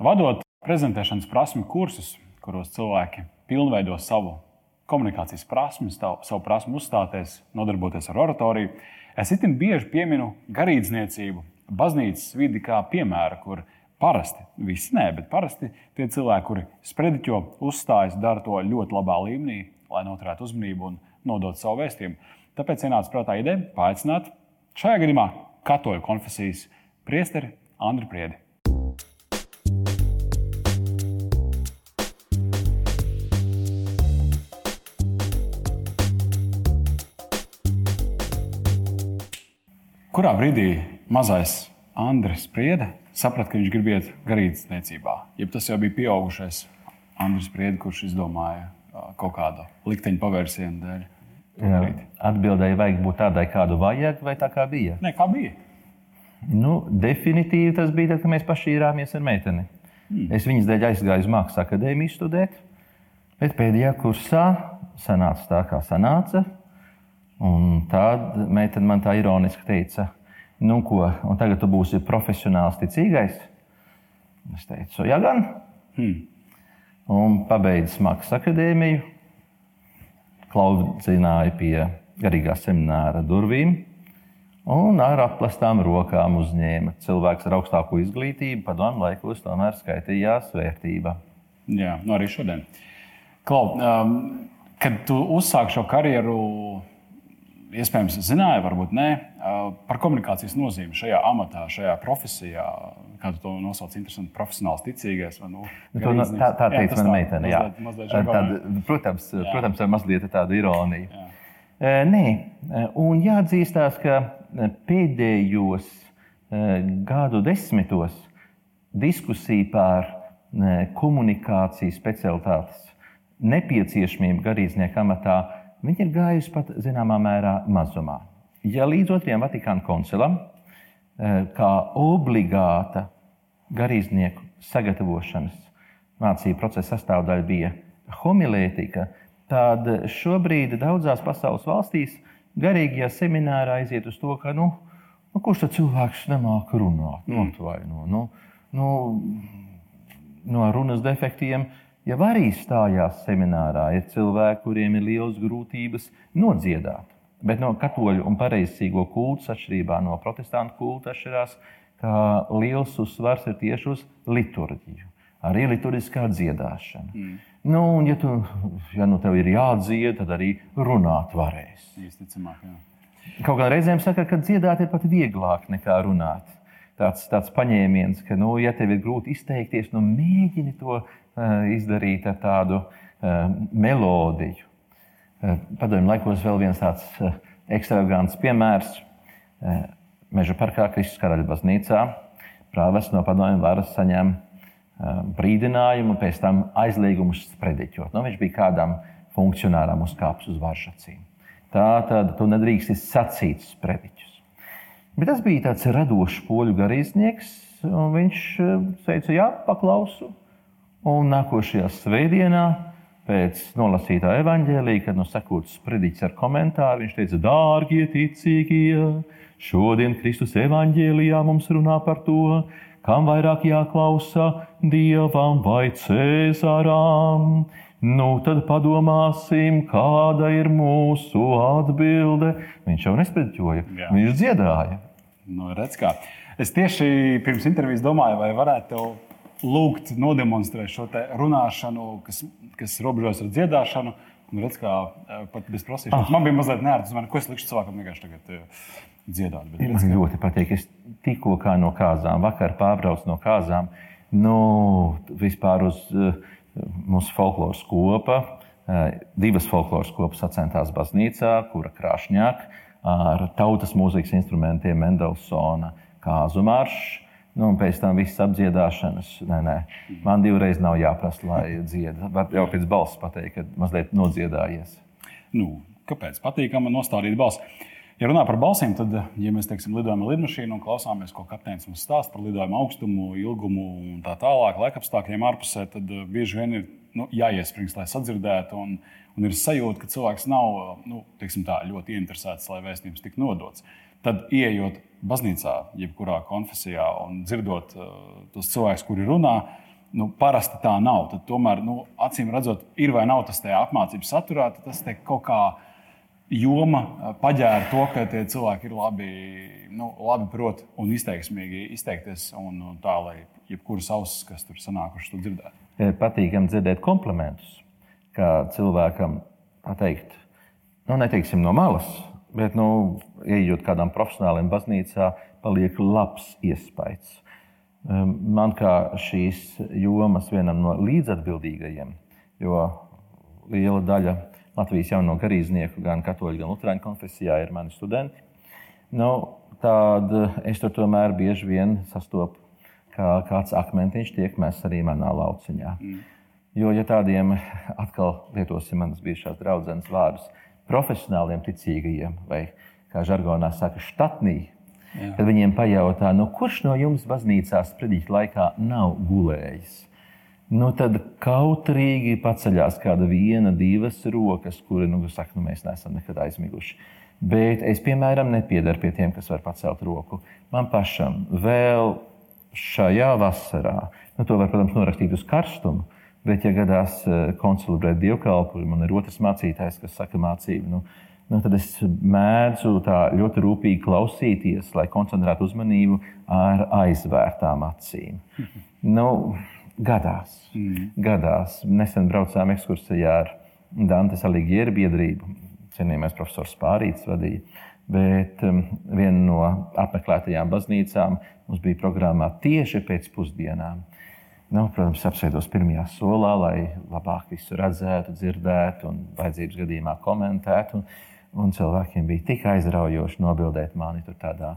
Vadot prezentēšanas prasmu kursus, kuros cilvēki pilnveido savu komunikācijas prasmi, savu prasmu uzstāties, nodarboties ar oratoriju, es itin bieži pieminu garīdzniecību, baznīcas vidi kā piemēru, kur parasti, visi nē, bet parasti tie cilvēki, kuri sprediķo, uzstājas, dara to ļoti labā līmenī, lai noturētu uzmanību un nodotu savu vēstījumu. Tāpēc ienāca prātā ideja paaicināt šajā gadījumā katoļu konfesijas priesteri Andriu Priedi. Kurā brīdī mazais Andris Priede saprata, ka viņš grib iet garīdzniecībā? Ja tas jau bija pieaugušais Andris Priede, kurš izdomāja kaut kādu likteņa pavērsienu dēļ. Atbildēji, vajag būt tādai, kādu vajag, vai tā kā bija? Nē, kā bija. Nu, definitīvi tas bija tad, kad mēs pašīrāmies ar meiteni. Hmm. Es viņas dēļ aizgāju uz Mākslas akadēmiju studēt, bet pēdējā kursā sanāca tā, kā sanāca. Un tad meitene man tā ironiski teica, nu ko, un tagad tu būsi profesionāls ticīgais. Es teicu, jā, gan. Hmm. Un pabeidzis Mākslas akadēmiju, klaudzināja pie garīgā semināra durvīm un ar aplastām rokām uzņēma. Cilvēks ar augstāko izglītību padomu laikos tomēr skaitījās vērtība. Jā, nu arī šodien. Klau, um, kad tu uzsāki šo karjeru, iespējams, zināji, varbūt uh, par komunikācijas nozīmi šajā amatā, šajā profesijā. Kā tu to nosauc, interesanti, profesionāls, ticīgais. Vai, nu, to, no, tā tā teica mana meitene. Mazliet, mazliet Tad, protams, jā. protams, mazliet tādu ironiju. Jā. Nē, un jāatzīstās, ka pēdējos gadu desmitos diskusija par komunikācijas specialitātes nepieciešamību garīdznieka amatā ir gājusi pat zināmā mērā mazumā. Ja līdz otrajam Vatikāna koncilam, kā obligāta garīdznieku sagatavošanas mācību procesa sastāvdaļa bija homilētika, tad šobrīd daudzās pasaules valstīs garīgajā seminārā aiziet uz to, ka nu, nu, kurš tad cilvēks nemāķi runāt, mm. atvaino. Nu, nu, no runas defektiem jau arī stājās seminārā. Ir cilvēki, kuriem ir liels grūtības nodziedāt. Bet no katoļu un pareizsīgo kulta atšķirībā no protestantu kulta atšķirās, ka liels uzsvars ir tieši uz liturģiju, arī liturģiskā dziedāšana. Mm. Nu, un, ja, tu, ja nu tev ir jādzied, tad arī runāt varēs. Īsticamāk, jā. Kaut kā reizēm saka, ka dziedāt ir pat vieglāk nekā runāt. Tāds, tāds paņēmiens, ka, nu, ja tev ir grūti izteikties, nu, mēģini to uh, izdarīt ar tādu uh, melodiju. Uh, Padomju laikos vēl viens tāds ekstravagants piemērs. Meža parkā Kristus karaļa baznīcā prāvests no padomju varas saņēma Um, brīdinājumu, pēc tam aizliegumus sprediķot. Nu, viņš bija kādam funkcionāram uzkāpis uz varšacīm. Tā tad tu nedrīksti sacīt sprediķus. Bet tas bija tāds radošs poļu garīdznieks, un viņš teica, jā, paklausu. Un nākošajā svētdienā, pēc nolasītā evaņģēlīja, kad no nu sekots sprediķis ar komentāru, viņš teica, dārgie ticīgie, šodien Kristus evaņģēlijā mums runā par to, kam vairāk jāklausa dievam vai cēzarām. Nu, tad padomāsim, kāda ir mūsu atbilde. Viņš jau nesprediķoja, Jā. viņš dziedāja. Nu, redz, kā. es tieši pirms intervijas domāju, vai varētu lūgt nodemonstrēt šo runāšanu, kas, kas robežojas ar dziedāšanu. Un redz, kā e, pat bez prasīšanas. Ah. Man bija mazliet nērts, ko es likšu cilvēkam vienkārši tagad e, dziedāt. Bet, man redz, ļoti patīk. Es tikko no kāzām, vakar pārbraucu no kāzām. Nu, vispār uz uh, mūsu folkloras kopa. Uh, divas folkloras kopas sacentās baznīcā, kura krāšņāk ar tautas mūzikas instrumentiem Mendelsona kāzu maršu. Nu, un pēc tam viss apdziedāšanas. Nē, nē. Man divreiz nav jāprasa, lai dziedātu. Var jau pēc balss pateikt, ka mazliet nodziedājies. Nu, kāpēc? Patīkami nostādīt balsi. Ja runā par balsīm, tad, ja mēs teiksim, lidojam ar lidmašīnu un klausāmies, ko kapteinis mums stāsta par lidojumu augstumu, ilgumu un tā tālāk, laikapstākļiem ārpusē, tad eh, bieži vien ir nu, jāiespringst, lai sadzirdētu. Un, un ir sajūta, ka cilvēks nav nu, tā, ļoti interesēts, lai vēstījums tiktu nodots. Tad, ieejot baznīcā, jebkurā konfesijā un dzirdot uh, tos cilvēkus, kuri runā, nu, parasti tā nav. Tad tomēr, nu, acīm redzot, ir vai nav tas tajā apmācības saturā, tas kaut kā joma paģēra to, ka tie cilvēki ir labi, nu, labi prot un izteiksmīgi izteikties, un, un tā, lai jebkuras ausis, kas tur sanākušas, to dzirdētu. Patīkami dzirdēt komplimentus, kā cilvēkam, tā teikt, nu, neteiksim no malas, bet, nu, ejot kādam profesionālam baznīcā, paliek labs iespējas. Ehm, man kā šīs jomas vienam no līdzatbildīgajiem, jo liela daļa Latvijas jauno garīdznieku, gan katoļu, gan luterāņu konfesijā ir mani studenti. Nu, tad es tur tomēr bieži vien sastopu, kā kāds akmentiņš tiek mests arī manā lauciņā. Mm. Jo, ja tādiem atkal lietosim manas bijušās draudzenes vārdus, profesionāliem ticīgajiem, vai kā žargonā saka, štatnī, Jā. Kad viņiem pajautā, nu, kurš no jums baznīcā sprediķa laikā nav gulējis? Nu, tad kautrīgi paceļās kāda viena, divas rokas, kuri nu, saka, nu, mēs neesam nekad aizmiguši. Bet es, piemēram, nepiedaru pie tiem, kas var pacelt roku. Man pašam vēl šajā vasarā, nu, to var, protams, norakstīt uz karstumu, bet, ja gadās eh, konsultēt dievkalpojumu, man ir otrs mācītājs, kas saka mācību. Nu, nu, tad es mēdzu tā ļoti rūpīgi klausīties, lai koncentrētu uzmanību ar aizvērtām acīm. Nu, gadās, mm. gadās. Nesen braucām ekskursijā ar Dantes Aligieru biedrību. Cienījamais profesors Pārīts vadīja. Bet um, viena no apmeklētajām baznīcām mums bija programmā tieši pēc pusdienām. Nu, protams, apsēdos pirmajā solā, lai labāk visu redzētu, dzirdētu un vajadzības gadījumā komentētu. Un, Un cilvēkiem bija tik aizraujoši nobildēt mani tur tādā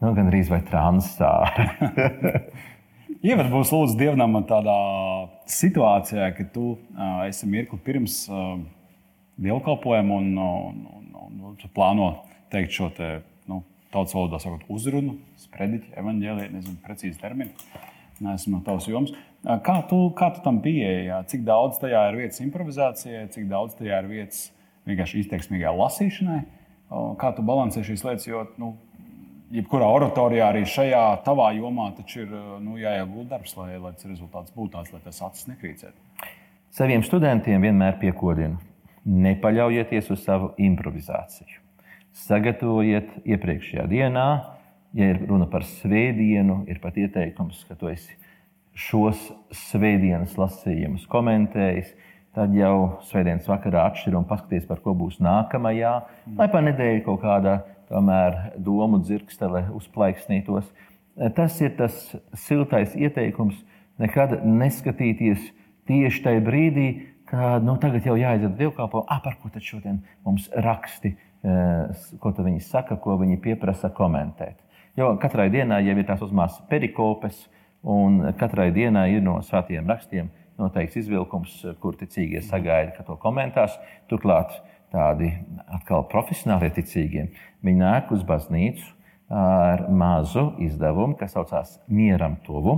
nu, gan arī vai transā. Ievad būs lūdzu dievnam tādā situācijā, ka tu uh, esi mirkli pirms uh, dievkalpojuma un, un, un, un, un plāno teikt šo te, nu, tautas valodā sakot, uzrunu, sprediķi, evaņģēlī, nezinu precīzi terminu. Neesmu no tavas jomas. Kā tu, kā tu tam pieeji? Cik daudz tajā ir vietas improvizācijai, cik daudz tajā ir vietas vienkārši izteiksmīgā lasīšanai. Kā tu balansē šīs lietas? Jo, nu, jebkurā oratorijā, arī šajā tavā jomā, taču ir nu, jāiegulda darbs, lai, lai tas rezultāts būtu tāds, lai tas acis nekrīcētu. Saviem studentiem vienmēr piekodinu, nepaļaujieties uz savu improvizāciju. Sagatavojiet iepriekšējā dienā, ja ir runa par svētdienu, ir pat ieteikums, ka tu esi šos svētdienas lasījumus komentējis Tad jau svētdienas vakarā atšķir un paskaties, par ko būs nākamajā. Lai pa nedēļu kaut kāda tomēr domu dzirkstele uzplaiksnītos. Tas ir tas siltais ieteikums. Nekad neskatīties tieši tajā brīdī, kad nu, tagad jau jāaiziet dievkalpo, ah, par ko tad šodien mums raksti, eh, ko viņi saka, ko viņi pieprasa komentēt. Jo katrai dienai jau ir tās uzmās perikopes, un katrai dienai ir no svētiem rakstiem noteikts izvilkums, kur ticīgie sagaida, ka to komentēs. Turklāt tādi atkal profesionāli ticīgie, viņi nāk uz baznīcu ar mazu izdevumu, kas saucās Mieram tuvu.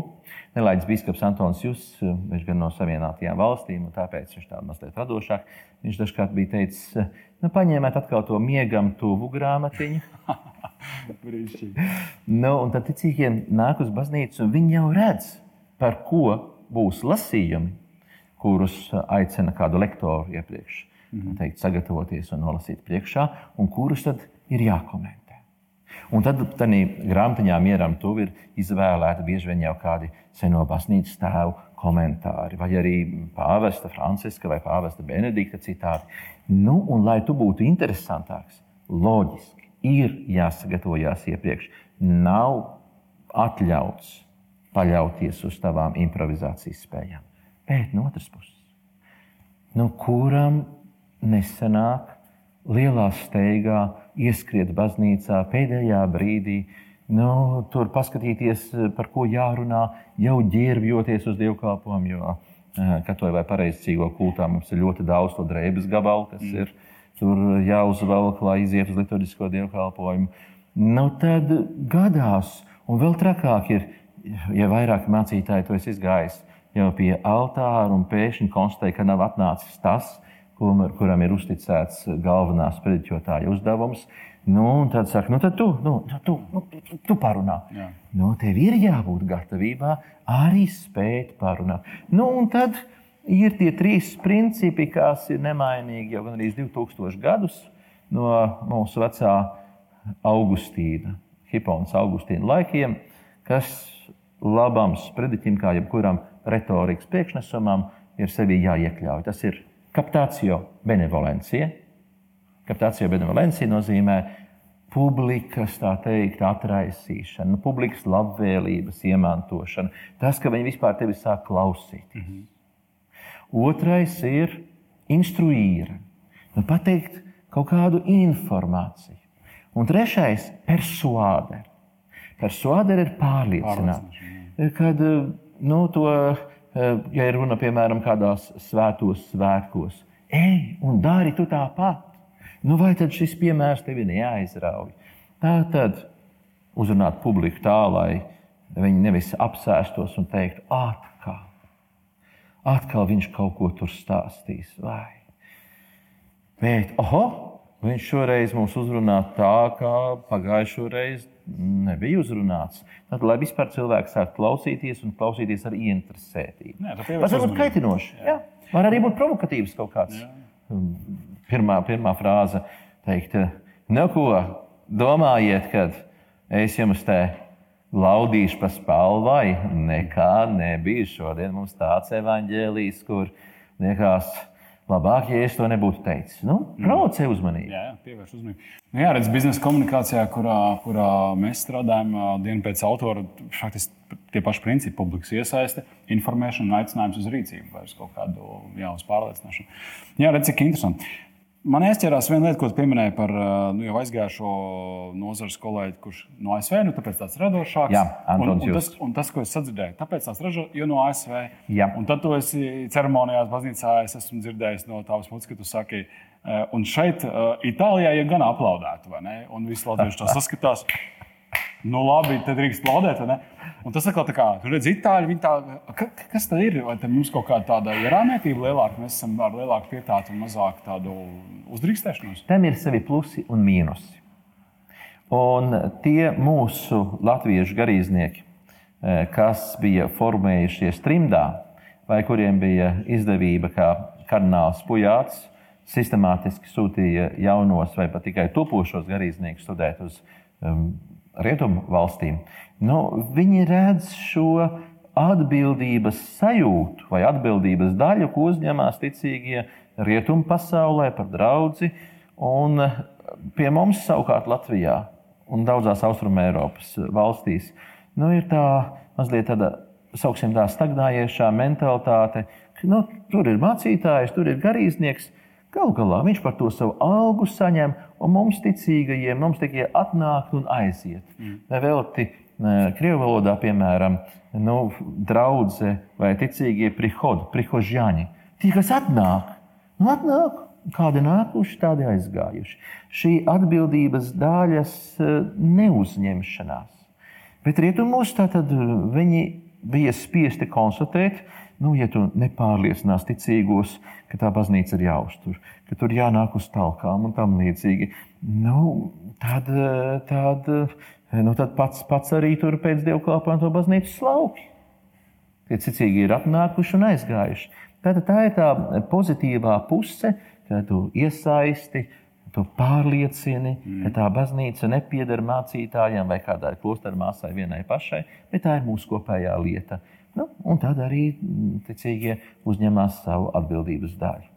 Nelaids biskups Antons Jūs, viņš gan no Savienotajām valstīm, un tāpēc viņš tā mazliet radošāk. Viņš dažkārt bija teicis, nu, paņēmiet atkal to miegam tuvu grāmatiņu. nu, un tad ticīgie nāk uz baznīcu, un viņi jau redz, par ko būs lasījumi, kurus aicina kādu lektoru iepriekš mm teikt, sagatavoties un nolasīt priekšā, un kurus tad ir jākomentē. Un tad tādā grāmatiņā mieram tuvu ir izvēlēti bieži vien jau kādi seno baznīcas tēvu komentāri, vai arī pāvesta Franciska vai pāvesta Benedikta citāti. Nu, un, lai tu būtu interesantāks, loģiski ir jāsagatavojas iepriekš. Nav atļauts paļauties uz tavām improvizācijas spējām. Bet no otras puses, nu, kuram nesanāk lielā steigā ieskriet baznīcā pēdējā brīdī, nu, tur paskatīties, par ko jārunā, jau ģērbjoties uz dievkalpojumu. Jo eh, katoļu vai pareizcīgo kultā mums ir ļoti daudz to drēbes gabalu, kas mm. ir tur jāuzvelk, lai iziet uz liturģisko dievkalpojumu. Nu, tad gadās, un vēl trakāk ir ja vairāk mācītāji to izgājis jau pie altāra un pēkšņi konstatēja, ka nav atnācis tas, kuram ir uzticēts galvenās prediķotāja uzdevums. Nu, tad saka, nu, tad tu, nu, tu, nu, tu, tu parunā. Jā. Nu, tev ir jābūt gatavībā arī spēt parunāt. Nu, un tad ir tie trīs principi, kas ir nemainīgi jau gandrīz 2000 gadus no mūsu vecā Augustīna, Hipponas Augustīna laikiem, kas labam sprediķim, kā jebkuram retorikas priekšnesumam, ir sevi jāiekļauj. Tas ir Captatio benevolencija. Captatio benevolencija nozīmē publikas teikt, atraisīšana, publikas labvēlības iemantošana. Tas, ka viņi vispār tevi sāk klausīties. Mm -hmm. Otrais ir instruīra, nu, pateikt kaut kādu informāciju. Un trešais - persuādē. Persuādē ir pārliecināt, kad nu, to Eh, ja runa piemēram kādās svētos svētkos, ej un dari tu tāpat. Nu, vai tad šis piemērs tevi neaizrauj? Tā tad uzrunāt publiku tā, lai viņi nevis apsēstos un teiktu, atkal, atkal viņš kaut ko tur stāstīs. Vai. Bet, oho, viņš šoreiz mums uzrunā tā, kā pagājušo reizi nebija uzrunāts. Tad, lai vispār cilvēks sāktu klausīties un klausīties ar ieinteresētību. Tas var būt kaitinoši. Jā. Jā. Var arī būt provokatīvs kaut kāds. Jā. Pirmā, pirmā frāze teikt, nu ko, domājiet, kad es jums te laudīšu pa spalvai. Nekā nebija. Šodien mums tāds evaņģēlijs, kur liekas, ka Labāk, ja es to nebūtu teicis. Nu, Provocē uzmanību. Jā, jā pievērš uzmanību. Nu, jā, redz, biznesa komunikācijā, kurā, kurā mēs strādājam, dienu pēc autora, faktiski tie paši principi - publikas iesaiste, informēšana un aicinājums uz rīcību vai uz kaut kādu uz pārliecināšanu. Jā, redz, cik interesanti. Man ieķerās viena lieta, ko pieminēja par nu, jau aizgājušo nozares kolēģi, kurš no ASV, nu, tāpēc tāds radošāks. Jā, un, un, tas, un tas, ko es sadzirdēju, tāpēc tāds radošs, jo no ASV. Jā. Un tad tu esi ceremonijās, baznīcā, es esmu dzirdējis no tavas mutes, ka tu saki, un šeit, Itālijā, ja gan aplaudētu, vai ne? Un visi latvieši to saskatās. Nu, labi, tad drīkst plaudēt. Un tas atkal tā kā, tur redz, itāļi, tā, kas tad ir? Vai mums kaut kāda tāda ierāmētība lielāka, mēs esam ar lielāku pietātu un mazāk tādu uzdrīkstēšanos? Tam ir sevi plusi un mīnusi. Un tie mūsu latviešu garīdznieki, e, kas bija formējušies trimdā, vai kuriem bija izdevība, kā kardināls Pujāts, sistemātiski sūtīja jaunos vai pat tikai topošos garīdzniekus studēt uz um, rietumu valstīm, nu, viņi redz šo atbildības sajūtu vai atbildības daļu, ko uzņemās ticīgie rietumu pasaulē par draugu. Un pie mums savukārt Latvijā un daudzās Austrumē Eiropas valstīs nu, ir tā mazliet tāda, sauksim tā, stagnējošā mentalitāte, ka nu, tur ir mācītājs, tur ir garīdznieks. Galu galā viņš par to savu algu saņem, un mums ticīgajiem, mums tikai atnākt un aiziet. Mm. Velti Krievijas valodā, piemēram, nu, draudzē vai ticīgie prihodi, prihožņaņi. Tie, kas atnāk, nu, atnāk, kādi nākuši, tādi aizgājuši. Šī atbildības daļas neuzņemšanās. Bet rietumos tātad viņi bija spiesti konstatēt, nu, ja tu nepārliecinās ticīgos, ka tā baznīca ir jāuztur, ka tur jānāk uz talkām un tam līdzīgi, nu, tad, tad, nu, tad pats, pats arī tur pēc dievkalpojuma to baznīcu slauki. Tie ticīgi ir apnākuši un aizgājuši. Tātad tā ir tā pozitīvā puse, kad tu iesaisti, tu pārliecini, mm. ka tā baznīca nepieder mācītājiem vai kādai klosteru māsai vienai pašai, bet tā ir mūsu kopējā lieta. Nu, un tad arī mm, ticīgie uzņemās savu atbildības daļu.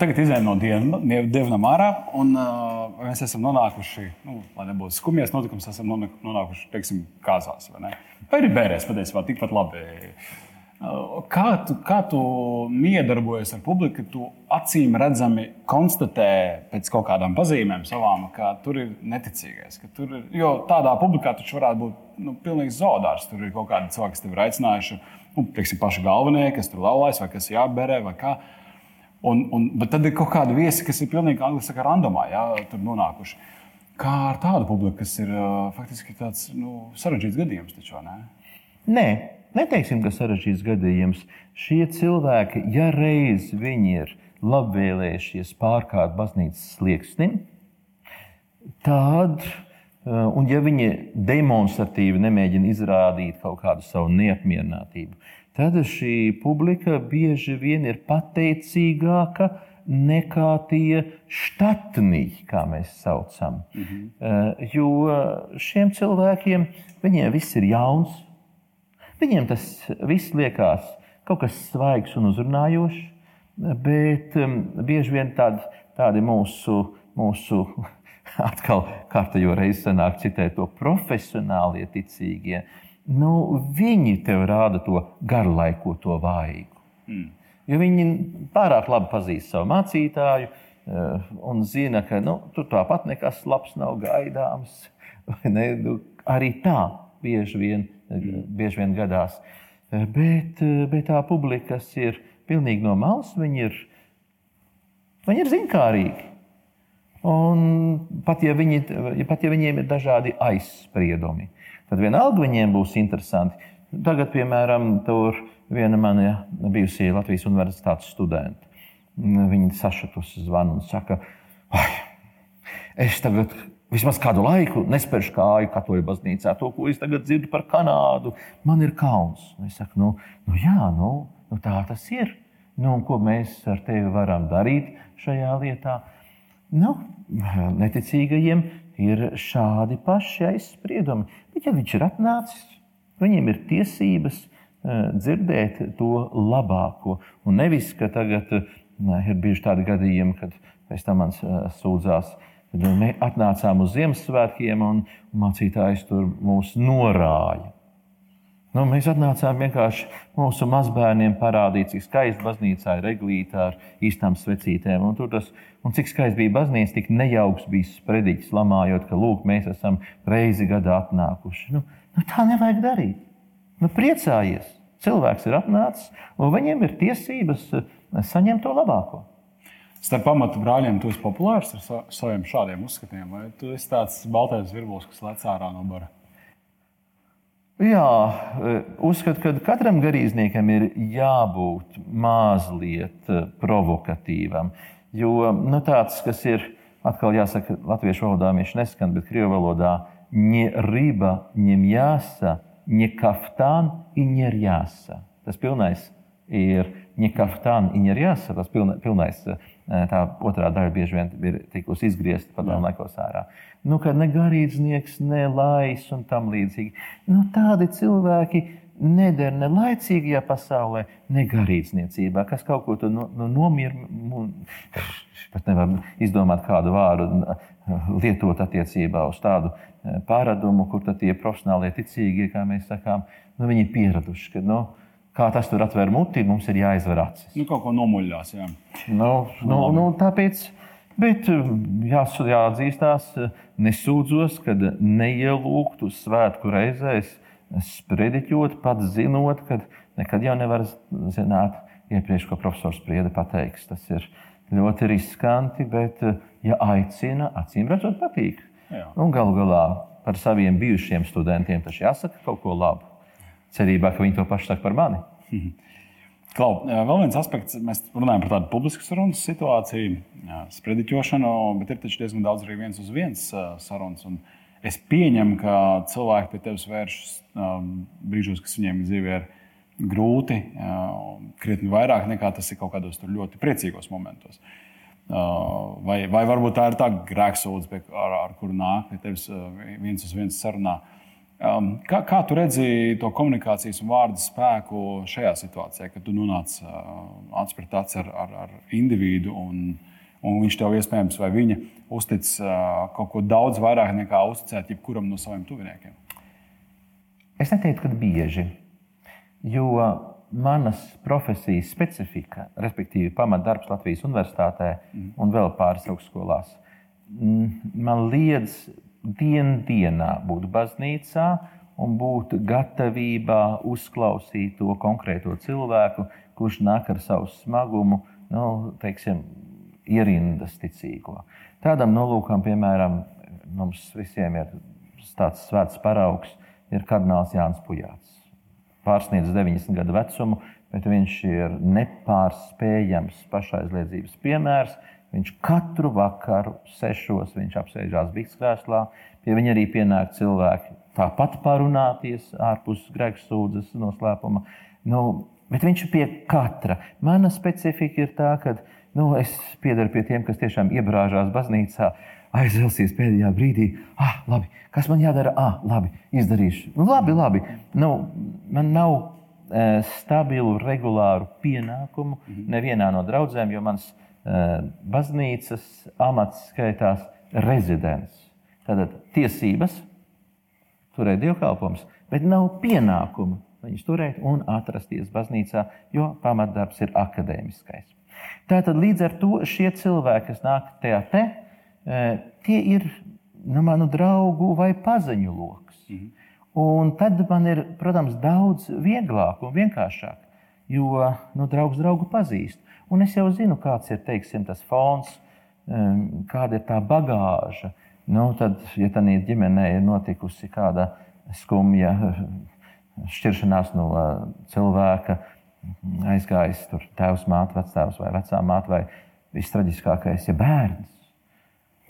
Tagad izējām no dievnam ārā, un uh, mēs esam nonākuši, nu, lai nebūtu skumjas notikums, esam nonākuši, teiksim, kāzās. Vai, vai arī bērēs patiesībā tikpat labi. Kā tu, kā tu miedarbojies ar publiku, ka tu acīm redzami konstatē pēc kaut kādām pazīmēm savām, ka tur ir neticīgais. Tur ir, jo tādā publikā taču varētu būt nu, pilnīgs zaudārs. Tur ir kaut kādi cilvēki, kas tev ir aicinājuši, nu, teiksim, paši galvenie, kas tur laulājas vai kas jāberē vai kā. Un, un, bet tad ir kaut kādi viesi, kas ir pilnīgi angļuiski randomā, jā, tur nonākuši. Kā ar tādu publiku, kas ir faktiski tāds nu, sarežģīts gadījums, taču ne? Nē, neteiksim, ka sarežģīts gadījums. Šie cilvēki, ja reiz viņi ir labvēlējušies pārkāpt baznīcas slieksnim, tad, un ja viņi demonstratīvi nemēģina izrādīt kaut kādu savu neapmierinātību, tad šī publika bieži vien ir pateicīgāka nekā tie štatnieki, kā mēs saucam. Mm -hmm. Jo šiem cilvēkiem viņiem viss ir jauns, viņiem tas viss liekas kaut kas svaigs un uzrunājošs, bet um, bieži vien tādi, tādi mūsu, mūsu atkal kārtējo reizi sanāk citēt to profesionālie ticīgie. Nu, viņi tev rāda to garlaikoto vaigu. Mm. Jo viņi pārāk labi pazīst savu mācītāju eh, un zina, ka nu, tur tāpat nekas labs nav gaidāms. Ne? Nu, arī tā bieži vien. Bieži vien gadās. Eh, bet, eh, bet tā publika, kas ir pilnīgi no malas, viņi ir, viņi ir zinkārīgi. Un pat ja, viņi, pat ja viņiem ir dažādi aizspriedumi, tad vienalga viņiem būs interesanti. Tagad, piemēram, tur viena mana bijusī Latvijas universitātes studenta. Viņa sašutusi zvanu un saka, es tagad vismaz kādu laiku nespēršu kāju katoļu baznīcā. To, ko es tagad dzirdu par Kanādu, man ir kauns. Es saku, nu, nu jā, nu, nu tā tas ir. Nu, ko mēs ar tevi varam darīt šajā lietā? Nu, neticīgajiem ir šādi paši aizspriedumi. Bet, ja viņš ir atnācis, viņiem ir tiesības Eh, dzirdēt to labāko. Un nevis, ka tagad ne, ir bijuši tādi gadījumi, kad pēc tam man eh, sūdzās, kad mēs atnācām uz Ziemassvētkiem un mācītājs tur mūs norāja. Nu, mēs atnācām vienkārši mūsu mazbērniem parādīt, cik skaisti baznīcā ir reglīta ar īstām svecītēm. Un, tas, un cik skaisti bija baznīca, tik nejauks bija sprediķis, lamājot, ka lūk, mēs esam reizi gadā atnākuši. Nu, nu, tā nevajag darīt. Nu, priecājies! Cilvēks ir atnācis, un viņiem ir tiesības eh, saņemt to labāko. Starp pamatu brāļiem tu esi populārs ar saviem šādiem uzskatiem, vai tu esi tāds baltais virbulis, kas lec ārā no bara? Jā, eh, uzskatu, ka katram garīdzniekam ir jābūt mazliet eh, provokatīvam. Jo nu, tāds, kas ir, atkal jāsaka, latviešu valodā viņš neskan, bet krievu valodā ņa riba, ņem jāsa, не kaftān, ir jāsa. Tas pilnais ir ne kaftān, ir jāsa. Tas pilna, pilnais, tā otrā daļa bieži vien ir tikusi izgriezta padomu laikos ārā. Nu, kad ne garīdznieks, ne lais un tam līdzīgi. Nu, tādi cilvēki neder ne laicīgajā pasaulē, ne garīdzniecībā, kas kaut ko no, no nomierina. Pat nevar izdomāt kādu vārdu, lietot attiecībā uz tādu Eh, pārādumu, kur tie profesionālie ticīgie, kā mēs sakām, nu, viņi ir pieraduši. Ka, nu, kā tas tur atver muti, mums ir jāizver acis. Nu, kaut ko nomuļļās. Jā. Nu, nu, nu, tāpēc, bet jā, jāatzīstās, nesūdzos, kad neielūgtu svētku reizēs sprediķot, pats zinot, ka nekad jau nevar zināt iepriekš, ko profesors Spriede pateiks. Tas ir ļoti riskanti, bet, ja aicina, acīm redzot, patīk. Galu galā par saviem bijušiem studentiem tas jāsaka kaut ko labu. Cerībā, ka viņi to pašu saka par mani. Klau, vēl viens aspekts, mēs runājam par tādu publisku sarunas situāciju, sprediķošanu, bet ir taču diezgan daudz arī viens uz viens sarunas. Es pieņemu, ka cilvēki pie tevis vēršas brīžos, kas viņiem dzīvē ir grūti, krietni vairāk nekā tas ir kaut kādos ļoti priecīgos momentos. Vai, vai varbūt tā ir tā grēksūdzība, ar, ar kuru nāk pie tevis viens uz viens sarunā. Kā, kā tu redzi to komunikācijas un vārdu spēku šajā situācijā, kad tu nonāc acis pret aci ar, ar, ar individu un, un viņš tev iespējams vai viņa uztic kaut ko daudz vairāk nekā uzticēt jebkuram no saviem tuviniekiem? Es neteiktu, ka bieži. Jo manas profesijas specifika, respektīvi pamatdarbs Latvijas Universitātē mm. un vēl pāris augstskolās, man liedz dien dienā būt baznīcā un būt gatavībā uzklausīt to konkrēto cilvēku, kurš nāk ar savu smagumu, nu, teiksim, ierindas ticīgo. Tādam nolūkam, piemēram, mums visiem ir tāds svēts paraugs, ir kardināls Jānis Pujāts pārsniedz 90 gadu vecumu, bet viņš ir nepārspējams pašaizliedzības piemērs. Viņš katru vakaru, sešos, viņš apsēžās Bīskrēslā. Pie viņa arī pienāk cilvēki tāpat parunāties ārpus grēksūdzes noslēpuma. Nu, bet viņš ir pie katra. Mana specifika ir tā, ka nu, es piedaru pie tiem, kas tiešām iebrāžās baznīcā, aizvelsies pēdējā brīdī. Ah, labi, kas man jādara? Ah, labi, izdarīšu. Nu, labi, labi. Nu, man nav e, stabilu, regulāru pienākumu nevienā no draudzēm, jo mans e, baznīcas amats skaitās rezidents. Tātad tiesības turēt dievkalpojumus, bet nav pienākumu viņus turēt un atrasties baznīcā, jo pamatdarbs ir akadēmiskais. Tātad līdz ar to šie cilvēki, kas nāk tajā te, tie ir nu, manu draugu vai paziņu lokus. Mhm. Un tad man ir, protams, daudz vieglāk un vienkāršāk, jo nu, draugs draugu pazīst. Un es jau zinu, kāds ir teiksim, tas fons, kāda ir tā bagāža. Nu, tad, ja tādā ģimenē ir notikusi kāda skumja šķiršanās no cilvēka, aizgājis tur tēvs, māte, vectēvs vai vecā māte, vai vistraģiskākais, ja bērns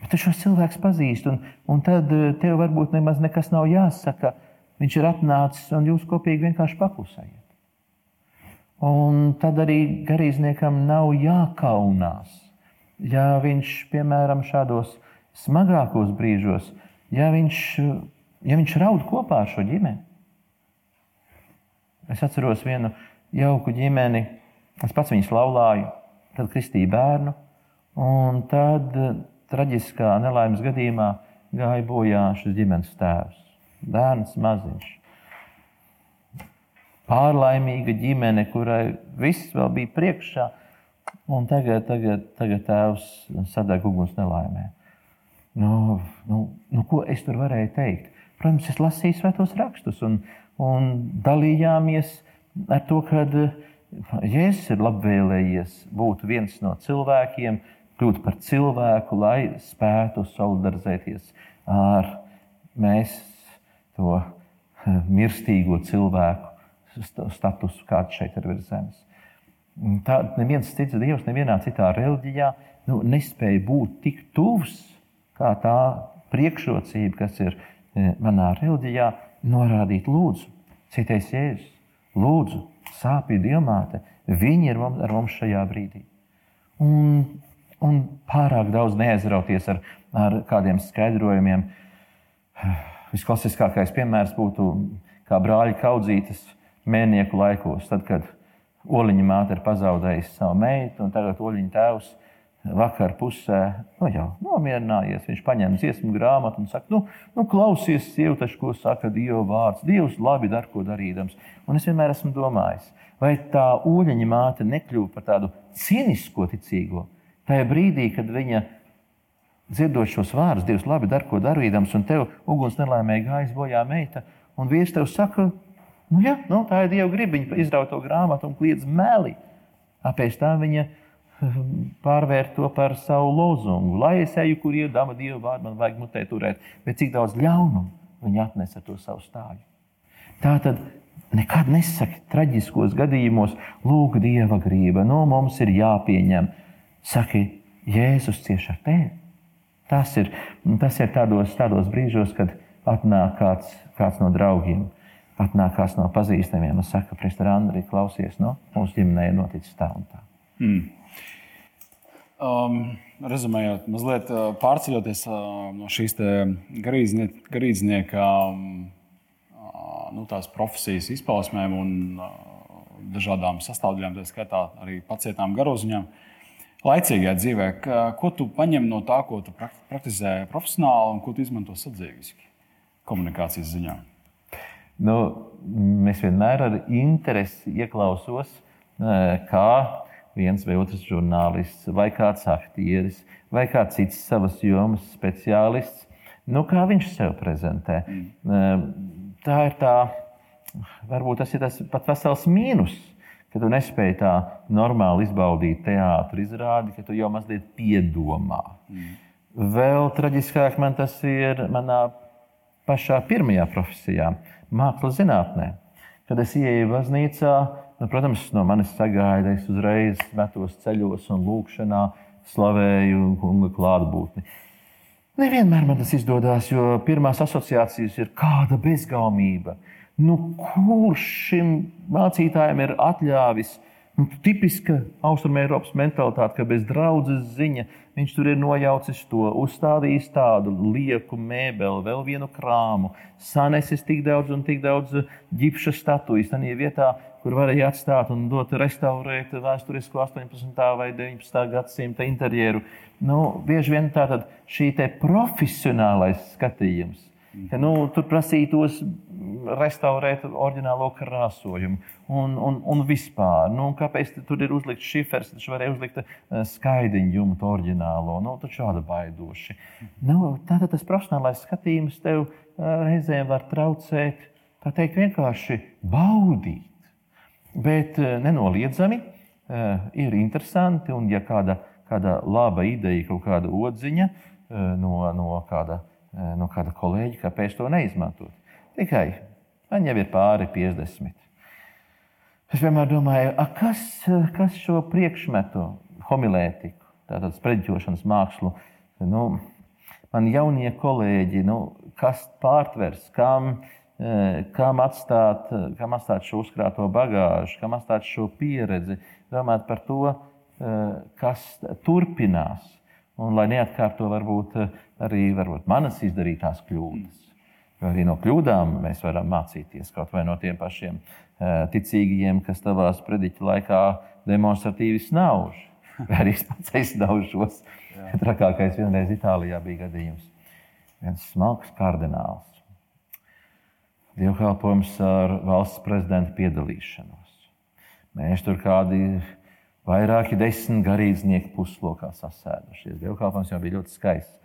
Bet tu šos cilvēkus pazīsti, un, un tad eh, tev varbūt nemaz nekas nav jāsaka. Viņš ir atnācis un jūs kopīgi vienkārši paklusējat. Un tad arī garīdzniekam nav jākaunās. Ja viņš, piemēram, šādos smagākos brīžos, ja viņš, ja viņš raud kopā ar šo ģimeni. Es atceros vienu jauku ģimeni, es pats viņus laulāju, tad kristīju bērnu, un tad traģiskā nelaimes gadījumā gāja bojā šis ģimenes tēvs. Bērns maziņš. Pārlaimīga ģimene, kurai viss vēl bija priekšā, un tagad, tagad, tagad tēvs sadeg uguns nelaimē. Nu, nu, nu, ko es tur varēju teikt? Protams, es lasīju svētos rakstus un, un dalījāmies ar to, ka Jēzus ir labvēlējies būt viens no cilvēkiem, kļūt par cilvēku, lai spētu solidarizēties ar mēs to mirstīgo cilvēku statusu, kāds šeit ir virs zemes. Tā neviens cits dievs, nevienā citā reliģijā nu, nespēja būt tik tuvs kā tā priekšrocība, kas ir eh, manā reliģijā, norādīt, lūdzu, citais jēzus, lūdzu, sāpju diamāte, viņi ir mums, ar mums šajā brīdī. Un un pārāk daudz neaizrauties ar, ar kādiem skaidrojumiem. Visklasiskākais piemērs būtu kā brāļa kaudzītes mēnieku laikos, tad, kad oliņa māte ir pazaudējusi savu meitu, un tagad oliņa tēvs vakar pusē nu, jau nomierinājies. Viņš paņem dziesmu grāmatu un saka, nu, nu klausies, sievietes, ko saka Dieva vārds. Dievs labi dara, ko darīdams. Un es vienmēr esmu domājis, vai tā oliņa māte nekļuva par tādu cīnisko ticīgo, Tajā brīdī, kad viņa dzirdot šos vārdus, Dievs labi dara, ko darīdams, un tev uguns nelaimēji gājas bojā meita, un vīrs tev saka, nu, jā, nu, tā ir Dieva griba, viņa izraut to grāmatu un kliedz meli. Pēc tam viņa pārvērt to par savu lozungu. Lai es eju, kur ir dama Dieva vārdu, man vajag mutē turēt, bet cik daudz ļaunumu viņa atnesa ar to savu stāju. Tā tad nekad nesaki traģiskos gadījumos, lūk, Dieva grība, no mums ir jāpieņem Saki, Jēzus cieš ar tevi. Tas ir, tas ir tādos, tādos brīžos, kad atnāk kāds, kāds no draugiem, atnāk kāds no pazīstamiem un saka, Priester Andri, klausies, no mūsu ģimenē ir noticis tā un tā. Mm. Um, rezumējot, mazliet uh, pārceļoties uh, no šīs garīdznieka, um, uh, nu, profesijas izpausmēm un uh, dažādām sastāvdaļām, tā skaitā arī pacietām garoziņām. Laicīgajā dzīvē, ko tu paņem no tā, ko tu praktizē profesionāli un ko tu izmanto sadzīviski komunikācijas ziņā? Nu, es vienmēr ar interesi ieklausos, kā viens vai otrs žurnālists, vai kāds aktieris, vai kāds cits savas jomas speciālists, nu, kā viņš sev prezentē. Mm. Tā ir tā, varbūt tas ir tas pat vesels mīnus ka tu nespēji tā normāli izbaudīt teātris izrādi, ka tu jau mazliet piedomā. Mm. Vēl traģiskāk man tas ir manā pašā pirmajā profesijā, mākslas zinātnē. Kad es ienāku baznīcā, nu, protams, no manis sagaida, es uzreiz metos ceļos un lūkšanā, slavēju kunga klātbūtni. Nevienmēr man tas izdodas, jo pirmās asociācijas ir kāda bezgaumība. Nu, kurš šim mācītājam ir atļāvis? Nu, tipiska austrumēropas mentalitāte, ka bez draudzes ziņa viņš tur ir nojaucis to, uzstādījis tādu lieku mēbeli, vēl vienu krāmu, sanesis tik daudz un tik daudz ģipša statujas. Tādā vietā kur varēja atstāt un dot restaurēt vēsturisko 18. vai 19. gadsimta interjeru. Nu, bieži vien tātad šī profesionālais skatījums, ka nu, tur prasītos restaurēt oriģinālo krāsojumu un, un, un vispār. Nu, kāpēc tur ir uzlikts šifers, taču varēja uzlikt eh, skaidiņu jumtu oriģinālo. Nu, tas šādi baidoši. Nu, tātad tas profesionālais skatījums tev eh, reizēm var traucēt, tā teikt, vienkārši baudīt Bet eh, nenoliedzami ir interesanti, un ja kāda, kāda laba ideja, kaut kāda odziņa no, no, kāda, no kāda kolēģa, kāpēc to neizmantot? Tikai man jau ir pāri 50. Es vienmēr domāju, kas, kas šo priekšmetu, homilētiku, tātad sprediķošanas mākslu, nu, man jaunie kolēģi, nu, kas pārtvers, kam kam atstāt, kam atstāt šo uzkrāto bagāžu, kam atstāt šo pieredzi, domāt par to, kas turpinās. Un lai neatkārto varbūt arī varbūt manas izdarītās kļūdas. Jo arī no kļūdām mēs varam mācīties kaut vai no tiem pašiem ticīgajiem, kas tavā sprediķa laikā demonstratīvi snauž. Vai arī es pats aizdaužos. Trakākais vienreiz Itālijā bija gadījums. Viens smalks kardināls dievkalpojums ar valsts prezidenta piedalīšanos. Mēs tur kādi vairāki desmit garīdznieki puslokā sasēdušies. Dievkalpojums jau bija ļoti skaists.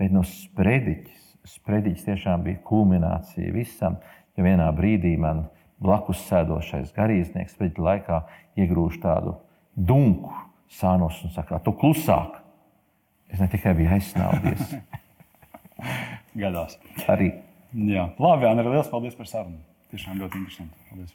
Bet no sprediķis, sprediķis tiešām bija kulminācija visam. Ja vienā brīdī man blakus sēdošais garīdznieks sprediķa laikā iegrūž tādu dunku sānos un saka, tu klusāk. Es ne tikai biju aizsnaudies. Gadās. Arī Jā, labi, Anna, liels paldies par sarunu. Tiešām ļoti interesanti. Paldies.